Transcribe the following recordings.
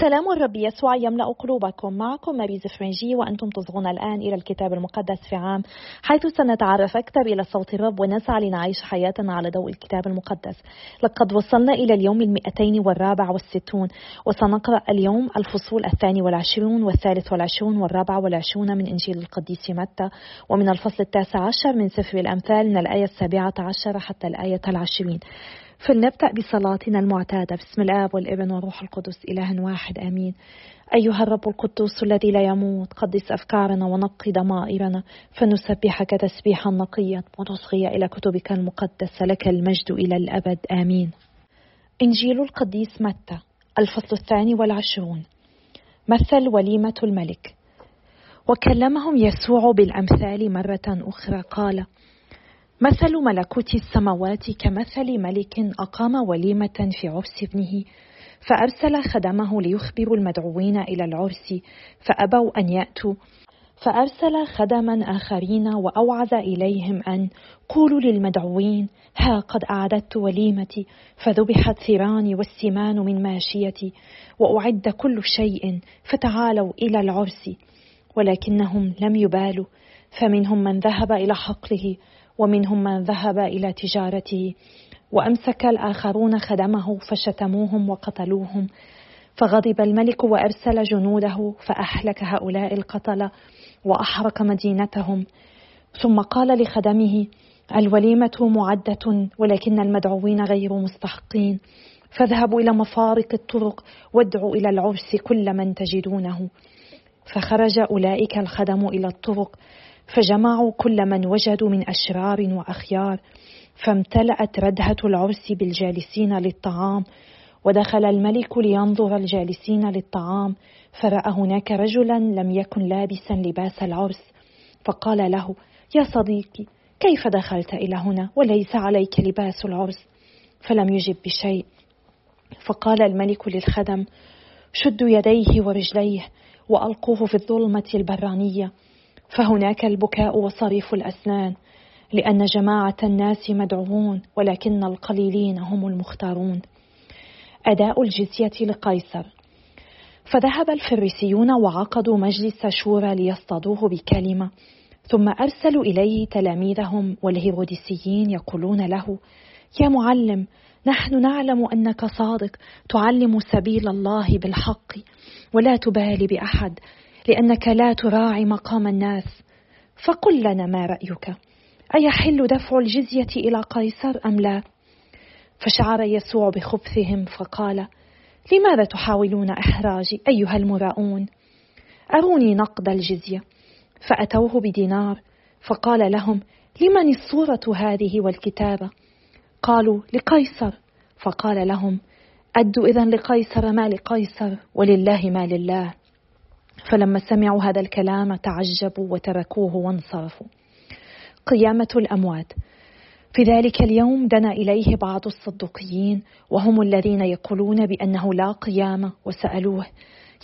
سلام الرب يسوع يملأ قلوبكم معكم ماريز فرنجي وأنتم تصغون الآن إلى الكتاب المقدس في عام حيث سنتعرف أكثر إلى صوت الرب ونسعى لنعيش حياتنا على ضوء الكتاب المقدس. لقد وصلنا إلى اليوم المئتين والرابع والستون وسنقرأ اليوم الفصول الثاني والعشرون والثالث والعشرون والرابع والعشرون من إنجيل القديس متى ومن الفصل التاسع عشر من سفر الأمثال من الآية السابعة عشر حتى الآية العشرين. فلنبدأ بصلاتنا المعتادة. بسم الآب والابن والروح القدس إله واحد آمين. أيها الرب القدوس الذي لا يموت قدس أفكارنا ونقي ضمائرنا فنسبحك تسبيحا نقيا ونصغي إلى كتبك المقدسة لك المجد إلى الأبد آمين. إنجيل القديس متى؟ الفصل الثاني والعشرون. مثل وليمة الملك. وكلمهم يسوع بالأمثال مرة أخرى قال مثل ملكوت السماوات كمثل ملك أقام وليمة في عرس ابنه فأرسل خدمه ليخبروا المدعوين إلى العرس فأبوا أن يأتوا. فأرسل خدما آخرين وأوعز إليهم أن قولوا للمدعوين ها قد أعددت وليمتي فذبح الثيران والسمان من ماشيتي وأعد كل شيء فتعالوا إلى العرس ولكنهم لم يبالوا فمنهم من ذهب إلى حقله ومنهم من ذهب إلى تجارته وأمسك الآخرون خدمه فشتموهم وقتلوهم. فغضب الملك وأرسل جنوده فأهلك هؤلاء القتله وأحرق مدينتهم. ثم قال لخدمه الوليمة معدة ولكن المدعوين غير مستحقين. فاذهبوا إلى مفارق الطرق وادعوا إلى العرس كل من تجدونه. فخرج أولئك الخدم إلى الطرق. فجمعوا كل من وجدوا من أشرار وأخيار فامتلأت ردهة العرس بالجالسين للطعام ودخل الملك لينظر الجالسين للطعام فرأى هناك رجلا لم يكن لابسا لباس العرس فقال له يا صديقي كيف دخلت إلى هنا؟ وليس عليك لباس العرس. فلم يجب بشيء. فقال الملك للخدم شدوا يديه ورجليه وألقوه في الظلمة البرانية فهناك البكاء وصريف الأسنان لأن جماعة الناس مدعوون ولكن القليلين هم المختارون. أداء الجزية لقيصر. فذهب الفريسيون وعقدوا مجلس شورى ليصطادوه بكلمة ثم أرسلوا إليه تلاميذهم والهيروديسيين يقولون له يا معلم نحن نعلم أنك صادق تعلم سبيل الله بالحق ولا تبالي بأحد لأنك لا تراعي مقام الناس. فقل لنا ما رأيك. أيحل دفع الجزية إلى قيصر أم لا؟ فشعر يسوع بخبثهم فقال لماذا تحاولون إحراجي أيها المراؤون؟ أروني نقد الجزية. فأتوه بدينار فقال لهم لمن الصورة هذه والكتابة قالوا لقيصر. فقال لهم أدوا إذا لقيصر ما لقيصر ولله ما لله. فلما سمعوا هذا الكلام تعجبوا وتركوه وانصرفوا. قيامة الأموات. في ذلك اليوم دنا إليه بعض الصدقيين وهم الذين يقولون بأنه لا قيامة وسألوه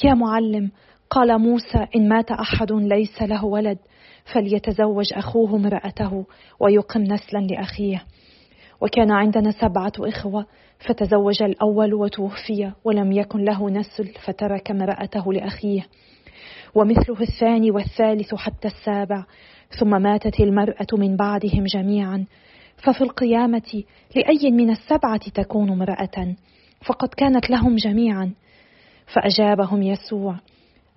يا معلم قال موسى إن مات أحد ليس له ولد فليتزوج أخوه امرأته ويقم نسلا لأخيه. وكان عندنا سبعة إخوة فتزوج الأول وتوفي ولم يكن له نسل فترك امرأته لأخيه. ومثله الثاني والثالث حتى السابع. ثم ماتت المرأة من بعدهم جميعا. ففي القيامة لأي من السبعة تكون امرأة. فقد كانت لهم جميعا. فأجابهم يسوع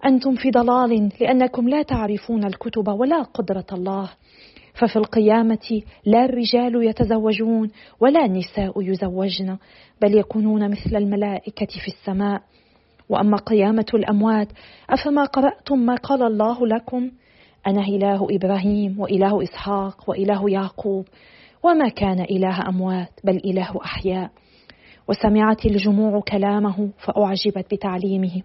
أنتم في ضلال لأنكم لا تعرفون الكتب ولا قدرة الله. ففي القيامة لا الرجال يتزوجون ولا النساء يزوجن بل يكونون مثل الملائكة في السماء. وأما قيامة الأموات أفما قرأتم ما قال الله لكم؟ أنا إله إبراهيم وإله إسحاق وإله يعقوب وما كان إله أموات بل إله أحياء. وسمعت الجموع كلامه فأعجبت بتعليمه.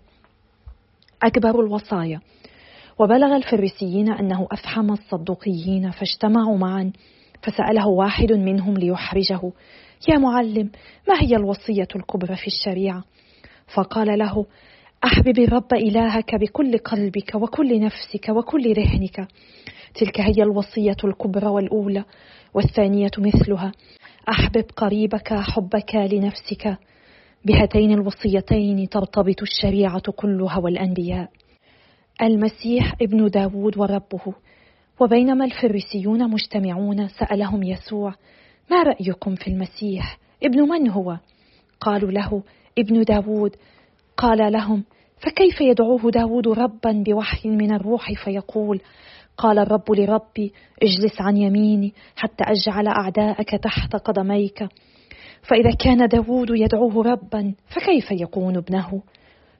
أكبر الوصايا. وبلغ الفريسيين أنه أفحم الصدوقيين فاجتمعوا معا فسأله واحد منهم ليحرجه. يا معلم ما هي الوصية الكبرى في الشريعة؟ فقال له احبب الرب إلهك بكل قلبك وكل نفسك وكل رهنك تلك هي الوصية الكبرى والأولى والثانية مثلها. أحبب قريبك حبك لنفسك. بهاتين الوصيتين ترتبط الشريعة كلها والأنبياء. المسيح ابن داود وربه. وبينما الفريسيون مجتمعون سألهم يسوع ما رأيكم في المسيح؟ ابن من هو؟ قالوا له ابن داود. قال لهم فكيف يدعوه داود ربا بوحي من الروح فيقول قال الرب لربي اجلس عن يميني حتى أجعل أعداءك تحت قدميك. فإذا كان داود يدعوه ربا فكيف يكون ابنه؟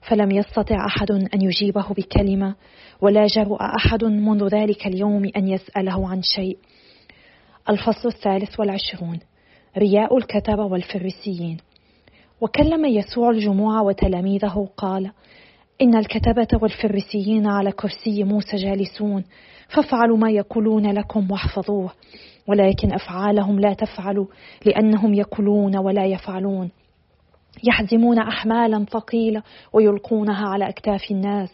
فلم يستطع أحد أن يجيبه بكلمة ولا جرؤ أحد منذ ذلك اليوم أن يسأله عن شيء. الفصل الثالث والعشرون. رياء الكتبة والفريسيين. وكلم يسوع الجموع وتلاميذه قال إن الكتبة والفريسيين على كرسي موسى جالسون فافعلوا ما يقولون لكم واحفظوه ولكن أفعالهم لا تفعلوا لأنهم يقولون ولا يفعلون. يحزمون أحمالا ثقيلة ويلقونها على أكتاف الناس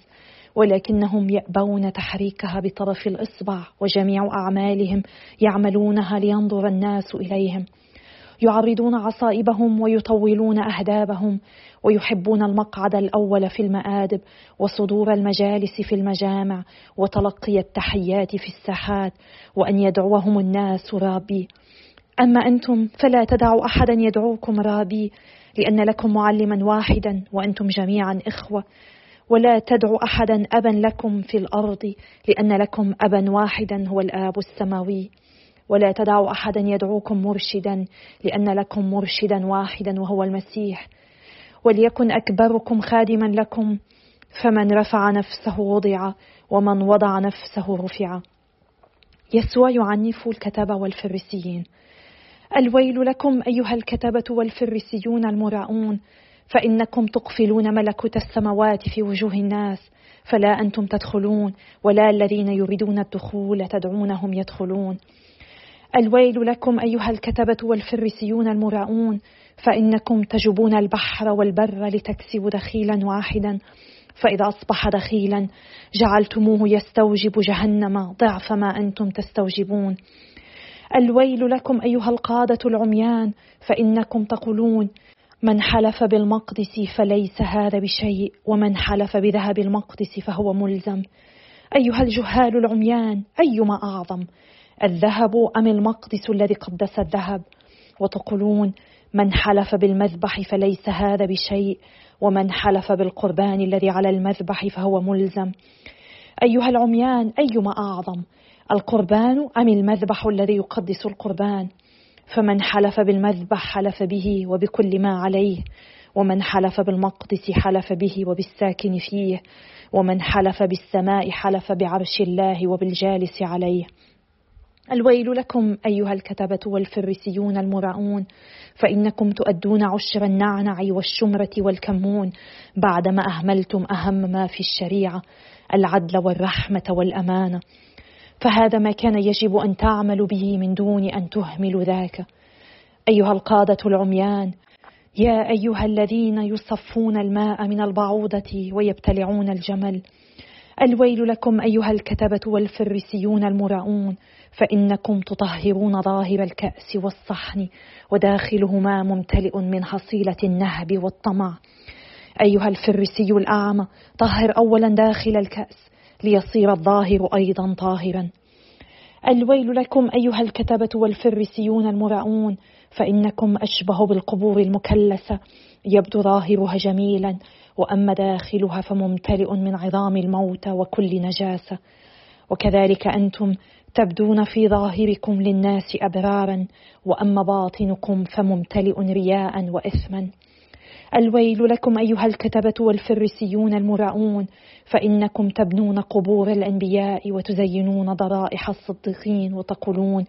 ولكنهم يأبون تحريكها بطرف الإصبع وجميع أعمالهم يعملونها لينظر الناس إليهم. يعرضون عصائبهم ويطولون أهدابهم ويحبون المقعد الأول في المآدب وصدور المجالس في المجامع وتلقي التحيات في الساحات وأن يدعوهم الناس رابي. أما أنتم فلا تدعوا أحدا يدعوكم رابي لأن لكم معلما واحدا وأنتم جميعا إخوة. ولا تدعوا أحدا أبا لكم في الأرض لأن لكم أبا واحدا هو الآب السماوي. ولا تدعوا أحدا يدعوكم مرشدا لأن لكم مرشدا واحدا وهو المسيح. وليكن أكبركم خادما لكم فمن رفع نفسه وضع ومن وضع نفسه رفع. يسوع يعنف الكتبة والفريسيين. الويل لكم أيها الكتبة والفريسيون المراؤون فإنكم تقفلون ملكوت السماوات في وجوه الناس فلا أنتم تدخلون ولا الذين يريدون الدخول تدعونهم يدخلون. الويل لكم أيها الكتبة والفريسيون المراؤون فإنكم تجبون البحر والبر لتكسبوا دخيلا واحدا. فإذا أصبح دخيلا جعلتموه يستوجب جهنم ضعف ما أنتم تستوجبون. الويل لكم أيها القادة العميان فإنكم تقولون من حلف بالمقدس فليس هذا بشيء ومن حلف بذهب المقدس فهو ملزم. أيها الجهال العميان أيما أعظم؟ الذهب أم المقدس الذي قدس الذهب؟ وتقولون من حلف بالمذبح فليس هذا بشيء ومن حلف بالقربان الذي على المذبح فهو ملزم. أيها العميان أيما أعظم القربان أم المذبح الذي يقدس القربان؟ فمن حلف بالمذبح حلف به وبكل ما عليه ومن حلف بالمقدس حلف به وبالساكن فيه ومن حلف بالسماء حلف بعرش الله وبالجالس عليه. الويل لكم أيها الكتبة والفريسيون المراؤون فإنكم تؤدون عشر النعنع والشمرة والكمون بعدما أهملتم أهم ما في الشريعة العدل والرحمة والأمانة. فهذا ما كان يجب أن تعملوا به من دون أن تهملوا ذاك. أيها القادة العميان يا أيها الذين يصفون الماء من البعوضة ويبتلعون الجمل. الويل لكم أيها الكتبة والفريسيون المراؤون فإنكم تطهرون ظاهر الكأس والصحن وداخلهما ممتلئ من حصيلة النهب والطمع. أيها الفريسي الأعمى طهر أولا داخل الكأس ليصير الظاهر أيضا طاهرا. الويل لكم أيها الكتبة والفريسيون المراؤون فإنكم أشبه بالقبور المكلسة. يبدو ظاهرها جميلا وأما داخلها فممتلئ من عظام الموتى وكل نجاسة. وكذلك أنتم تبدون في ظاهركم للناس أبرارا وأما باطنكم فممتلئ رياء وإثما. الويل لكم أيها الكتبة والفريسيون المراؤون فإنكم تبنون قبور الأنبياء وتزينون ضرائح الصديقين وتقولون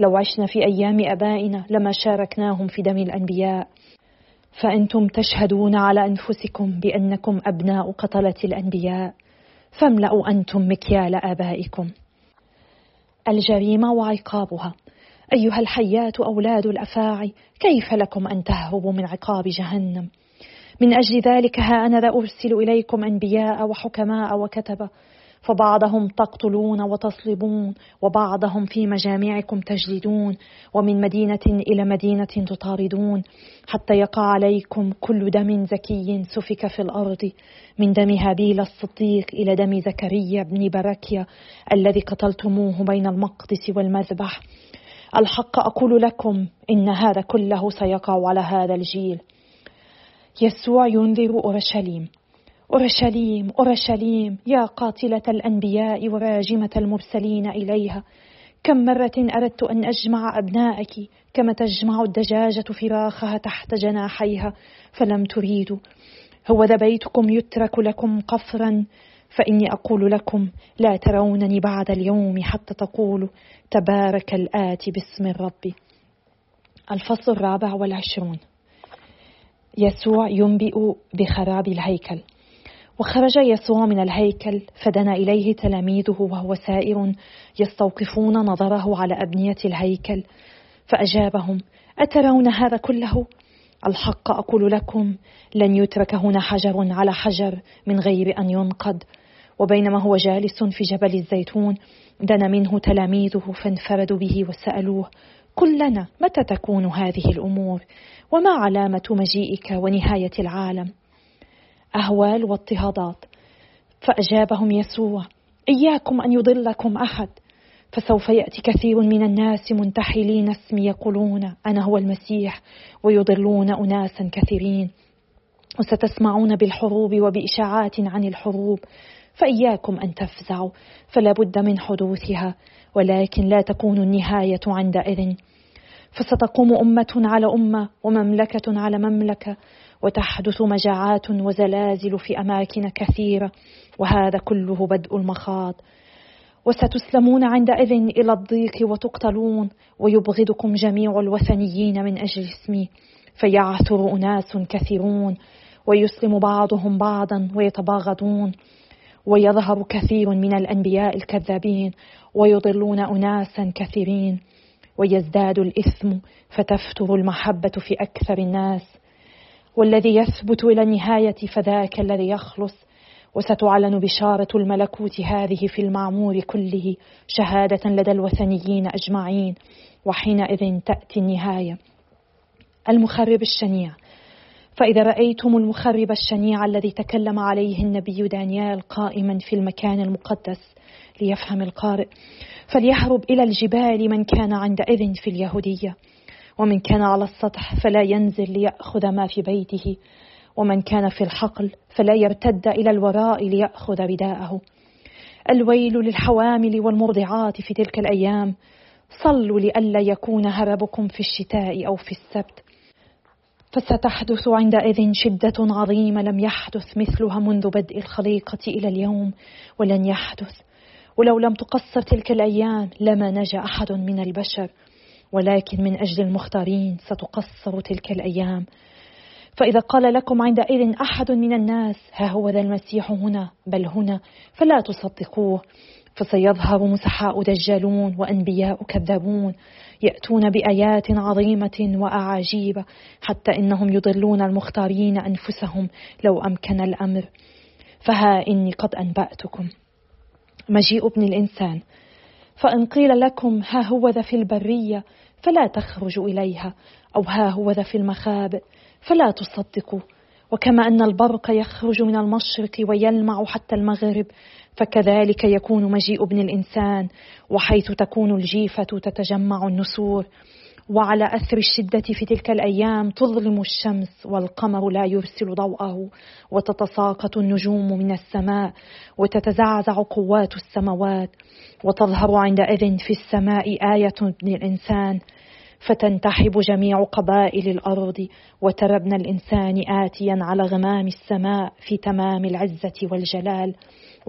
لو عشنا في أيام أبائنا لما شاركناهم في دم الأنبياء. فأنتم تشهدون على أنفسكم بأنكم أبناء قتلة الأنبياء فاملأوا أنتم مكيال آبائكم. الجريمة وعقابها. أيها الحيات أولاد الأفاعي كيف لكم أن تهربوا من عقاب جهنم؟ من أجل ذلك ها أنا ذا أرسل إليكم أنبياء وحكماء وكتبة. فبعضهم تقتلون وتصلبون وبعضهم في مجامعكم تجلدون ومن مدينة إلى مدينة تطاردون حتى يقع عليكم كل دم زكي سفك في الأرض من دم هابيل الصديق إلى دم زكريا بن بركيا الذي قتلتموه بين المقدس والمذبح. الحق أقول لكم إن هذا كله سيقع على هذا الجيل. يسوع ينذر أورشليم. أورشليم أورشليم يا قاتلة الأنبياء وراجمة المرسلين إليها. كم مرة أردت أن أجمع أبنائك كما تجمع الدجاجة فراخها تحت جناحيها فلم تريدوا هو بيتكم يترك لكم قفرا فإني أقول لكم لا ترونني بعد اليوم حتى تقولوا تبارك الآتي باسم الرب. الفصل الرابع والعشرون. يسوع ينبئ بخراب الهيكل. وخرج يسوع من الهيكل فدنا إليه تلاميذه وهو سائر يستوقفون نظره على أبنية الهيكل فأجابهم أترون هذا كله؟ الحق أقول لكم لن يترك هنا حجر على حجر من غير أن ينقض. وبينما هو جالس في جبل الزيتون دنا منه تلاميذه فانفردوا به وسألوه قل لنا متى تكون هذه الأمور؟ وما علامة مجيئك ونهاية العالم؟ أهوال واضطهادات فأجابهم يسوع إياكم أن يضلكم أحد فسوف يأتي كثير من الناس منتحلين اسمي يقولون أنا هو المسيح ويضلون أناسا كثيرين وستسمعون بالحروب وبإشاعات عن الحروب. فإياكم أن تفزعوا فلا بد من حدوثها ولكن لا تكون النهاية عندئذ. فستقوم أمة على أمة ومملكة على مملكة وتحدث مجاعات وزلازل في أماكن كثيرة وهذا كله بدء المخاض. وستسلمون عندئذ إلى الضيق وتقتلون ويبغضكم جميع الوثنيين من أجل اسمي. فيعثر أناس كثيرون ويسلم بعضهم بعضا ويتباغضون. ويظهر كثير من الأنبياء الكذابين ويضلون أناسا كثيرين. ويزداد الإثم فتفتر المحبة في أكثر الناس. والذي يثبت إلى النهاية فذاك الذي يخلص. وستعلن بشارة الملكوت هذه في المعمور كله شهادة لدى الوثنيين أجمعين وحينئذ تأتي النهاية. المخرب الشنيع. فإذا رأيتم المخرب الشنيع الذي تكلم عليه النبي دانيال قائما في المكان المقدس ليفهم القارئ فليهرب إلى الجبال من كان عندئذ في اليهودية. ومن كان على السطح فلا ينزل ليأخذ ما في بيته ومن كان في الحقل فلا يرتد إلى الوراء ليأخذ رداءه. الويل للحوامل والمرضعات في تلك الأيام صلوا لئلا يكون هربكم في الشتاء أو في السبت. فستحدث عندئذ شدة عظيمة لم يحدث مثلها منذ بدء الخليقة إلى اليوم ولن يحدث. ولو لم تقصر تلك الأيام لما نجا أحد من البشر. ولكن من أجل المختارين ستقصر تلك الأيام. فإذا قال لكم عندئذ أحد من الناس ها هو ذا المسيح هنا بل هنا فلا تصدقوه. فسيظهر مسحاء دجالون وأنبياء كذابون يأتون بآيات عظيمة وأعاجيب حتى إنهم يضلون المختارين أنفسهم لو أمكن الأمر. فها إني قد أنبأتكم. مجيء ابن الإنسان. فإن قيل لكم ها هو ذا في البرية فلا تخرجوا إليها أو ها هو ذا في المخابئ فلا تصدقوا. وكما أن البرق يخرج من المشرق ويلمع حتى المغرب فكذلك يكون مجيء ابن الإنسان وحيث تكون الجيفة تتجمع النسور. وعلى أثر الشدة في تلك الأيام تظلم الشمس والقمر لا يرسل ضوءه وتتساقط النجوم من السماء وتتزعزع قوات السماوات وتظهر عندئذ في السماء آية ابن الإنسان فتنتحب جميع قبائل الأرض وترى ابن الإنسان آتيا على غمام السماء في تمام العزة والجلال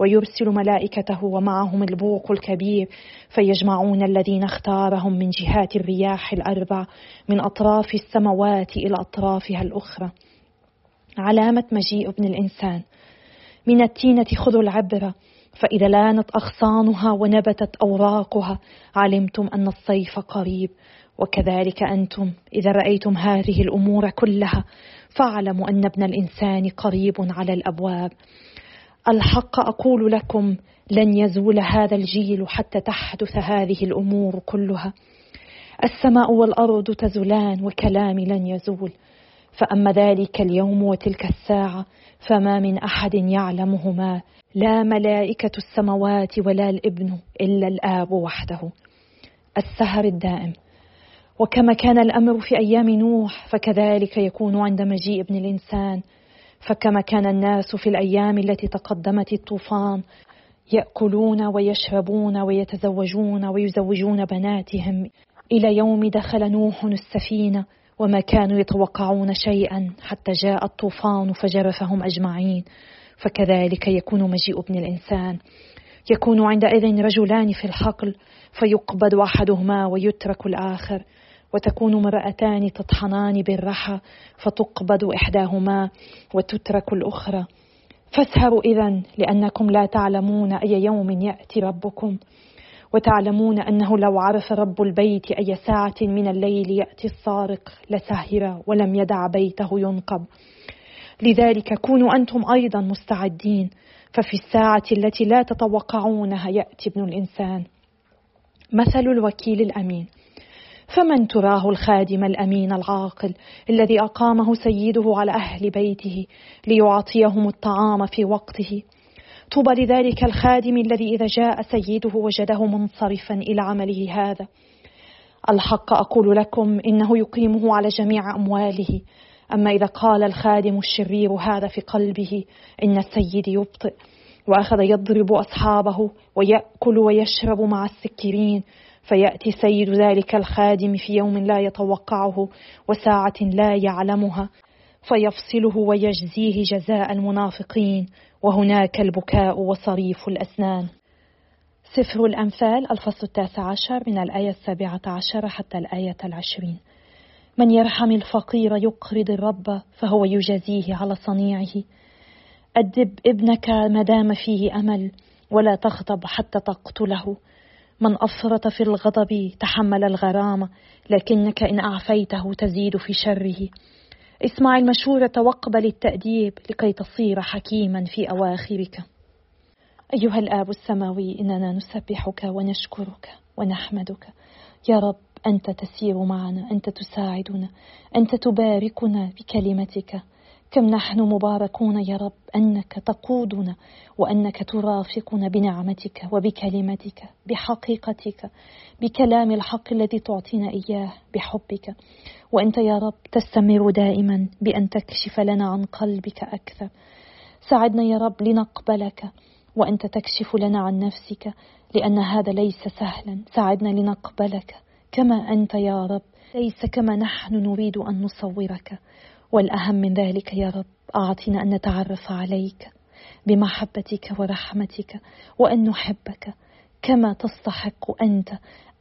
ويرسل ملائكته ومعهم البوق الكبير فيجمعون الذين اختارهم من جهات الرياح الأربع من أطراف السماوات إلى أطرافها الأخرى. علامة مجيء ابن الإنسان. من التينة خذوا العبرة فإذا لانت أغصانها ونبتت أوراقها علمتم أن الصيف قريب وكذلك أنتم إذا رأيتم هذه الأمور كلها فاعلموا أن ابن الإنسان قريب على الأبواب. الحق أقول لكم لن يزول هذا الجيل حتى تحدث هذه الأمور كلها. السماء والأرض تزولان وكلامي لن يزول. فأما ذلك اليوم وتلك الساعة فما من أحد يعلمهما. لا ملائكة السماوات ولا الإبن إلا الآب وحده. السهر الدائم. وكما كان الأمر في أيام نوح فكذلك يكون عند مجيء ابن الإنسان. فكما كان الناس في الأيام التي تقدمت الطوفان يأكلون ويشربون ويتزوجون ويزوجون بناتهم. إلى يوم دخل نوح السفينة وما كانوا يتوقعون شيئا حتى جاء الطوفان فجرفهم أجمعين. فكذلك يكون مجيء ابن الإنسان. يكون عندئذ رجلان في الحقل فيقبض أحدهما ويترك الآخر. وتكون امرأتان تطحنان بالرحى فتقبض إحداهما وتترك الأخرى. فاسهروا إذا لأنكم لا تعلمون أي يوم يأتي ربكم وتعلمون أنه لو عرف رب البيت أي ساعة من الليل يأتي السارق لسهر ولم يدع بيته ينقب. لذلك كونوا أنتم أيضا مستعدين ففي الساعة التي لا تتوقعونها يأتي ابن الإنسان. مثل الوكيل الأمين. فمن تراه الخادم الأمين العاقل الذي أقامه سيده على أهل بيته ليعطيهم الطعام في وقته. طوبى لذلك الخادم الذي إذا جاء سيده وجده منصرفا إلى عمله هذا. الحق أقول لكم إنه يقيمه على جميع أمواله. أما إذا قال الخادم الشرير هذا في قلبه إن السيد يبطئ وأخذ يضرب أصحابه ويأكل ويشرب مع السكرين فيأتي سيد ذلك الخادم في يوم لا يتوقعه وساعة لا يعلمها فيفصله ويجزيه جزاء المنافقين وهناك البكاء وصريف الأسنان. سفر الأنفال الفصل التاسع عشر من الآية السابعة عشر حتى الآية العشرين. من يرحم الفقير يقرض الرب فهو يجازيه على صنيعه. أدب ابنك ما دام فيه أمل ولا تغضب حتى تقتله. من أفرط في الغضب تحمل الغرامة لكنك إن أعفيته تزيد في شره. اسمع المشورة واقبل التأديب لكي تصير حكيما في أواخرك. أيها الآب السماوي إننا نسبحك ونشكرك ونحمدك. يا رب أنت تسير معنا أنت تساعدنا أنت تباركنا بكلمتك. كم نحن مباركون يا رب أنك تقودنا وأنك ترافقنا بنعمتك وبكلمتك بحقيقتك بكلام الحق الذي تعطينا إياه بحبك. وأنت يا رب تستمر دائما بأن تكشف لنا عن قلبك أكثر. ساعدنا يا رب لنقبلك وأنت تكشف لنا عن نفسك لأن هذا ليس سهلا. ساعدنا لنقبلك كما أنت يا رب. ليس كما نحن نريد أن نصورك. والأهم من ذلك يا رب أعطنا أن نتعرف عليك بمحبتك ورحمتك وأن نحبك كما تستحق أنت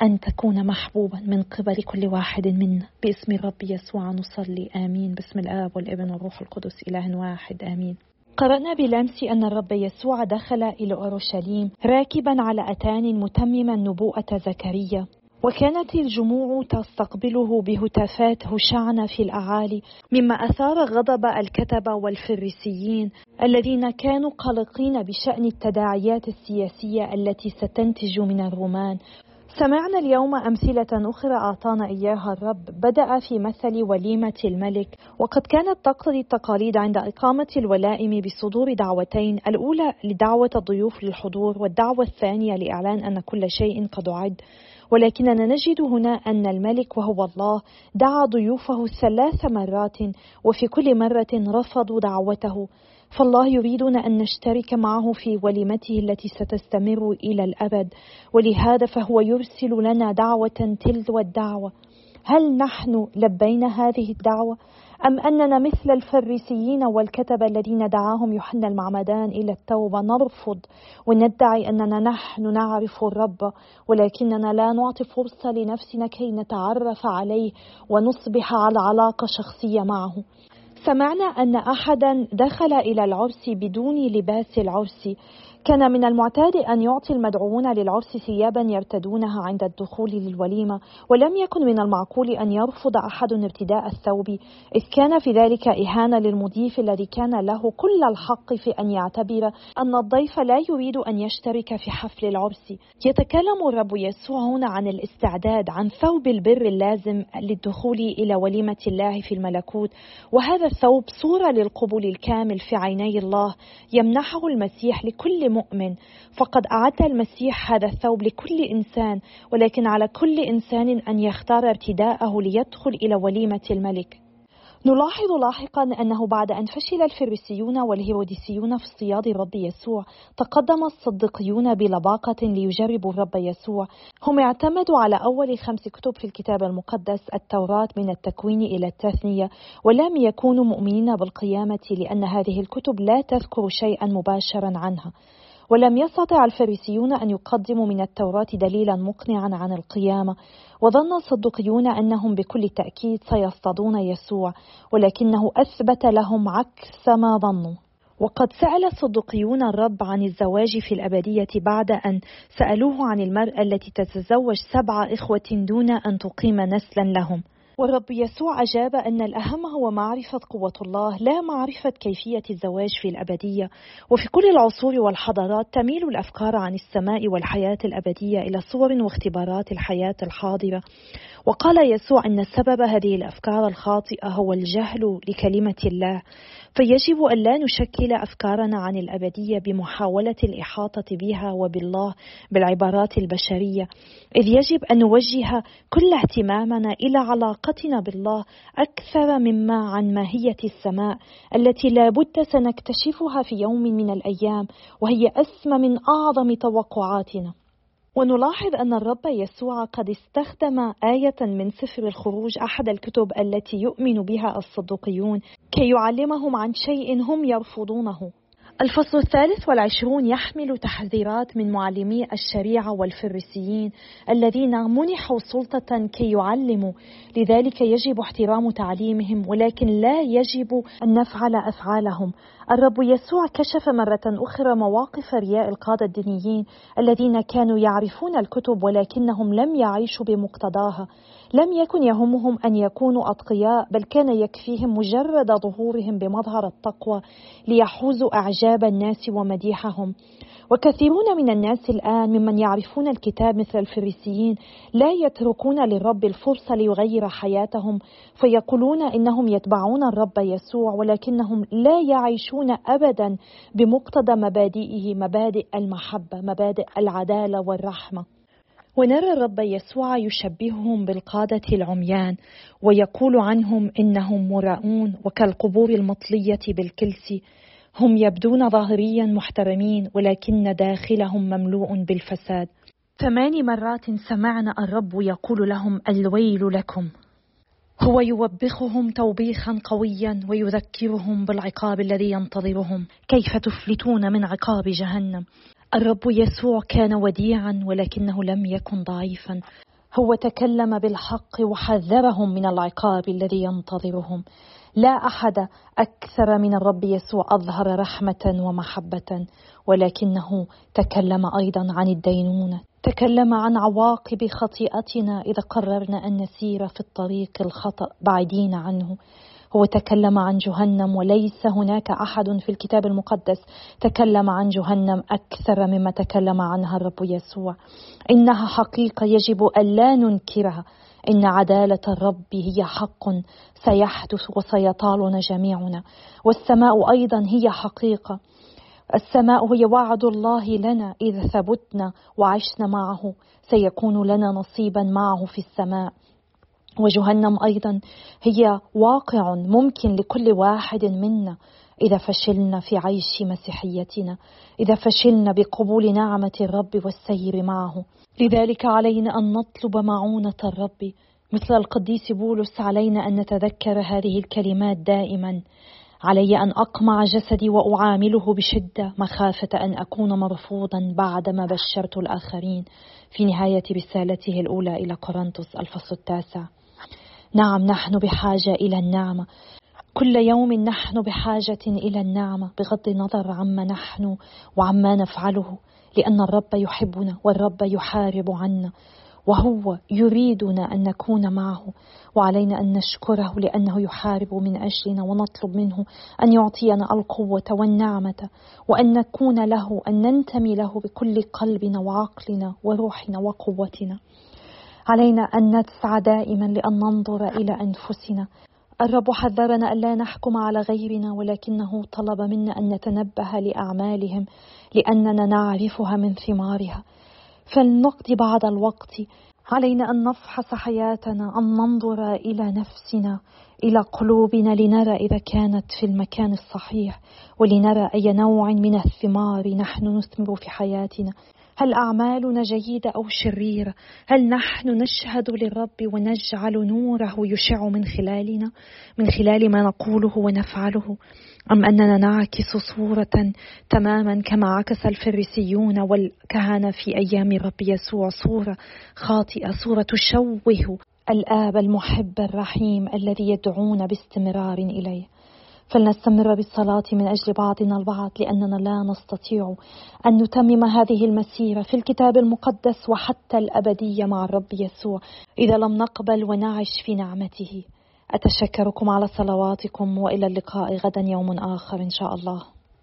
أن تكون محبوبا من قبل كل واحد منا. باسم الرب يسوع نصلي آمين. باسم الآب والابن والروح القدس إله واحد آمين. قرأنا بالأمس أن الرب يسوع دخل إلى أورشليم راكبا على أتان متمما نبوءة زكريا. وكانت الجموع تستقبله بهتافات هشعنة في الأعالي مما أثار غضب الكتبة والفريسيين الذين كانوا قلقين بشأن التداعيات السياسية التي ستنتج من الرومان. سمعنا اليوم أمثلة أخرى أعطانا إياها الرب. بدأ في مثل وليمة الملك وقد كانت تقتضي التقاليد عند إقامة الولائم بصدور دعوتين الأولى لدعوة الضيوف للحضور والدعوة الثانية لإعلان أن كل شيء قد أعد ولكننا نجد هنا أن الملك وهو الله دعا ضيوفه ثلاث مرات وفي كل مرة رفضوا دعوته. فالله يريدنا أن نشترك معه في وليمته التي ستستمر إلى الأبد ولهذا فهو يرسل لنا دعوة تلو الدعوة. هل نحن لبينا هذه الدعوة؟ أم أننا مثل الفريسيين والكتبة الذين دعاهم يوحنا المعمدان إلى التوبة نرفض وندعي أننا نحن نعرف الرب ولكننا لا نعطي فرصة لنفسنا كي نتعرف عليه ونصبح على علاقة شخصية معه. سمعنا أن أحدا دخل إلى العرس بدون لباس العرس. كان من المعتاد أن يعطي المدعوون للعرس ثيابا يرتدونها عند الدخول للوليمة ولم يكن من المعقول أن يرفض أحد ارتداء الثوب إذ كان في ذلك إهانة للمضيف الذي كان له كل الحق في أن يعتبر أن الضيف لا يريد أن يشترك في حفل العرس. يتكلم الرب يسوع هنا عن الاستعداد عن ثوب البر اللازم للدخول إلى وليمة الله في الملكوت وهذا الثوب صورة للقبول الكامل في عيني الله يمنحه المسيح لكل مؤمن. فقد أعد المسيح هذا الثوب لكل إنسان ولكن على كل إنسان أن يختار ارتداءه ليدخل إلى وليمة الملك. نلاحظ لاحقا أنه بعد أن فشل الفريسيون والهيروديسيون في اصطياد الرب يسوع تقدم الصديقيون بلباقة ليجربوا الرب يسوع. هم اعتمدوا على أول خمس كتب في الكتاب المقدس التوراة من التكوين إلى التثنية ولم يكونوا مؤمنين بالقيامة لأن هذه الكتب لا تذكر شيئا مباشرا عنها. ولم يستطع الفريسيون أن يقدموا من التوراة دليلا مقنعا عن القيامة وظن الصدقيون أنهم بكل تأكيد سيصطادون يسوع ولكنه أثبت لهم عكس ما ظنوا. وقد سأل الصدقيون الرب عن الزواج في الأبدية بعد أن سألوه عن المرأة التي تتزوج سبع إخوة دون أن تقيم نسلا لهم. والرب يسوع أجاب أن الأهم هو معرفة قوة الله لا معرفة كيفية الزواج في الأبدية. وفي كل العصور والحضارات تميل الأفكار عن السماء والحياة الأبدية إلى صور واختبارات الحياة الحاضرة. وقال يسوع أن سبب هذه الأفكار الخاطئة هو الجهل لكلمة الله فيجب أن لا نشكل أفكارنا عن الأبدية بمحاولة الإحاطة بها وبالله بالعبارات البشرية إذ يجب أن نوجه كل اهتمامنا إلى علاقتنا بالله أكثر مما عن ماهية السماء التي لا بد سنكتشفها في يوم من الأيام وهي أسمى من أعظم توقعاتنا. ونلاحظ أن الرب يسوع قد استخدم آية من سفر الخروج أحد الكتب التي يؤمن بها الصدوقيون كي يعلمهم عن شيء هم يرفضونه. الفصل الثالث والعشرون يحمل تحذيرات من معلمي الشريعة والفريسيين الذين منحوا سلطة كي يعلموا. لذلك يجب احترام تعليمهم ولكن لا يجب أن نفعل أفعالهم. الرب يسوع كشف مرة أخرى مواقف رياء القادة الدينيين الذين كانوا يعرفون الكتب ولكنهم لم يعيشوا بمقتضاها. لم يكن يهمهم أن يكونوا أتقياء بل كان يكفيهم مجرد ظهورهم بمظهر التقوى ليحوزوا أعجاب الناس ومديحهم. وكثيرون من الناس الآن ممن يعرفون الكتاب مثل الفريسيين لا يتركون للرب الفرصة ليغير حياتهم فيقولون إنهم يتبعون الرب يسوع ولكنهم لا يعيشون أبدا بمقتضى مبادئه مبادئ المحبة مبادئ العدالة والرحمة. ونرى الرب يسوع يشبههم بالقادة العميان ويقول عنهم إنهم مراؤون وكالقبور المطلية بالكلس. هم يبدون ظاهريا محترمين ولكن داخلهم مملوء بالفساد. ثمان مرات سمعنا الرب يقول لهم الويل لكم. هو يوبخهم توبيخا قويا ويذكرهم بالعقاب الذي ينتظرهم. كيف تفلتون من عقاب جهنم؟ الرب يسوع كان وديعا ولكنه لم يكن ضعيفا. هو تكلم بالحق وحذرهم من العقاب الذي ينتظرهم. لا أحد أكثر من الرب يسوع أظهر رحمة ومحبة ولكنه تكلم أيضا عن الدينونة. تكلم عن عواقب خطيئتنا إذا قررنا أن نسير في الطريق الخطأ بعيدين عنه. هو تكلم عن جهنم وليس هناك أحد في الكتاب المقدس تكلم عن جهنم أكثر مما تكلم عنها الرب يسوع. إنها حقيقة يجب الا ننكرها. إن عدالة الرب هي حق سيحدث وسيطالنا جميعنا. والسماء أيضا هي حقيقة. السماء هي وعد الله لنا. اذا ثبتنا وعشنا معه سيكون لنا نصيبا معه في السماء. وجهنم أيضا. هي واقع ممكن لكل واحد منا إذا فشلنا في عيش مسيحيتنا إذا فشلنا بقبول نعمة الرب والسير معه. لذلك علينا أن نطلب معونة الرب. مثل القديس بولس علينا أن نتذكر هذه الكلمات دائما. علي أن أقمع جسدي وأعامله بشدة مخافة أن أكون مرفوضا بعدما بشرت الآخرين. في نهاية رسالته الأولى إلى كورنثوس الفصل التاسع نعم نحن بحاجة إلى النعمه كل يوم نحن بحاجة إلى النعمة بغض النظر عما نحن وعما نفعله. لأن الرب يحبنا والرب يحارب عنا. وهو يريدنا أن نكون معه. وعلينا أن نشكره لأنه يحارب من أجلنا ونطلب منه أن يعطينا القوة والنعمة. وأن نكون له أن ننتمي له بكل قلبنا وعقلنا وروحنا وقوتنا. علينا أن نسعى دائما لأن ننظر إلى أنفسنا. الرب حذرنا ألا نحكم على غيرنا ولكنه طلب منا أن نتنبه لأعمالهم لأننا نعرفها من ثمارها. فلنقضي بعض الوقت. علينا أن نفحص حياتنا أن ننظر إلى نفسنا إلى قلوبنا لنرى إذا كانت في المكان الصحيح ولنرى أي نوع من الثمار نحن نثمر في حياتنا. هل أعمالنا جيدة أو شريرة؟ هل نحن نشهد للرب ونجعل نوره يشع من خلالنا من خلال ما نقوله ونفعله؟ أم أننا نعكس صورة تماما كما عكس الفريسيون والكهنة في أيام الرب يسوع صورة خاطئة صورة تشوه الآب المحب الرحيم الذي يدعونا باستمرار إليه فلنستمر بالصلاة من أجل بعضنا البعض لأننا لا نستطيع أن نتمم هذه المسيرة في الكتاب المقدس وحتى الأبدية مع الرب يسوع. إذا لم نقبل ونعش في نعمته أتشكركم على صلواتكم وإلى اللقاء غدا يوم آخر إن شاء الله.